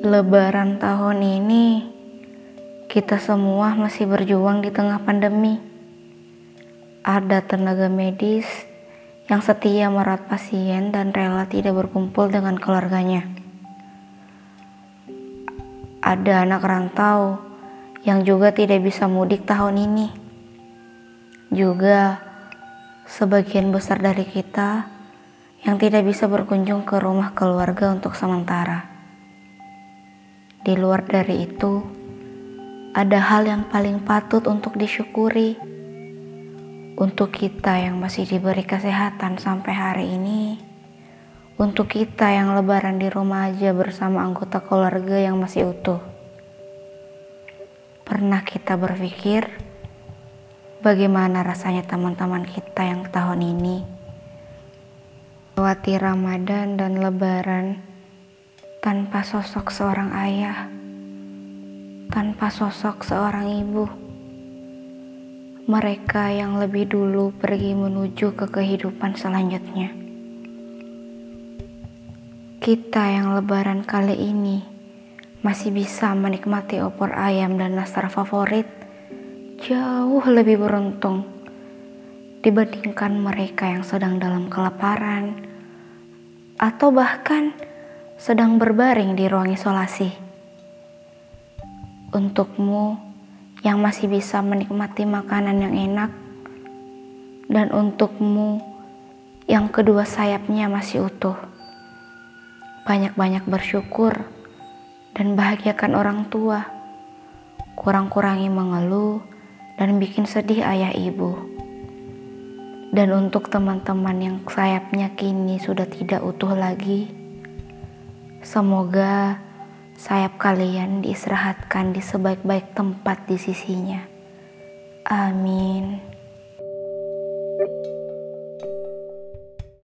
Lebaran tahun ini, kita semua masih berjuang di tengah pandemi. Ada tenaga medis yang setia merawat pasien dan rela tidak berkumpul dengan keluarganya. Ada anak rantau yang juga tidak bisa mudik tahun ini. Juga sebagian besar dari kita yang tidak bisa berkunjung ke rumah keluarga untuk sementara. Di luar dari itu, ada hal yang paling patut untuk disyukuri. Untuk kita yang masih diberi kesehatan sampai hari ini, untuk kita yang lebaran di rumah aja bersama anggota keluarga yang masih utuh. Pernah kita berpikir bagaimana rasanya teman-teman kita yang tahun ini lewati Ramadan dan Lebaran tanpa sosok seorang ayah, tanpa sosok seorang ibu. Mereka yang lebih dulu pergi menuju ke kehidupan selanjutnya. Kita yang lebaran kali ini masih bisa menikmati opor ayam dan nastar favorit jauh lebih beruntung dibandingkan mereka yang sedang dalam kelaparan atau bahkan sedang berbaring di ruang isolasi. Untukmu yang masih bisa menikmati makanan yang enak, dan untukmu yang kedua sayapnya masih utuh. Banyak-banyak bersyukur dan bahagiakan orang tua. Kurang-kurangi mengeluh dan bikin sedih ayah ibu. Dan untuk teman-teman yang sayapnya kini sudah tidak utuh lagi, Semoga sayap kalian diistirahatkan di sebaik-baik tempat di sisinya. Amin.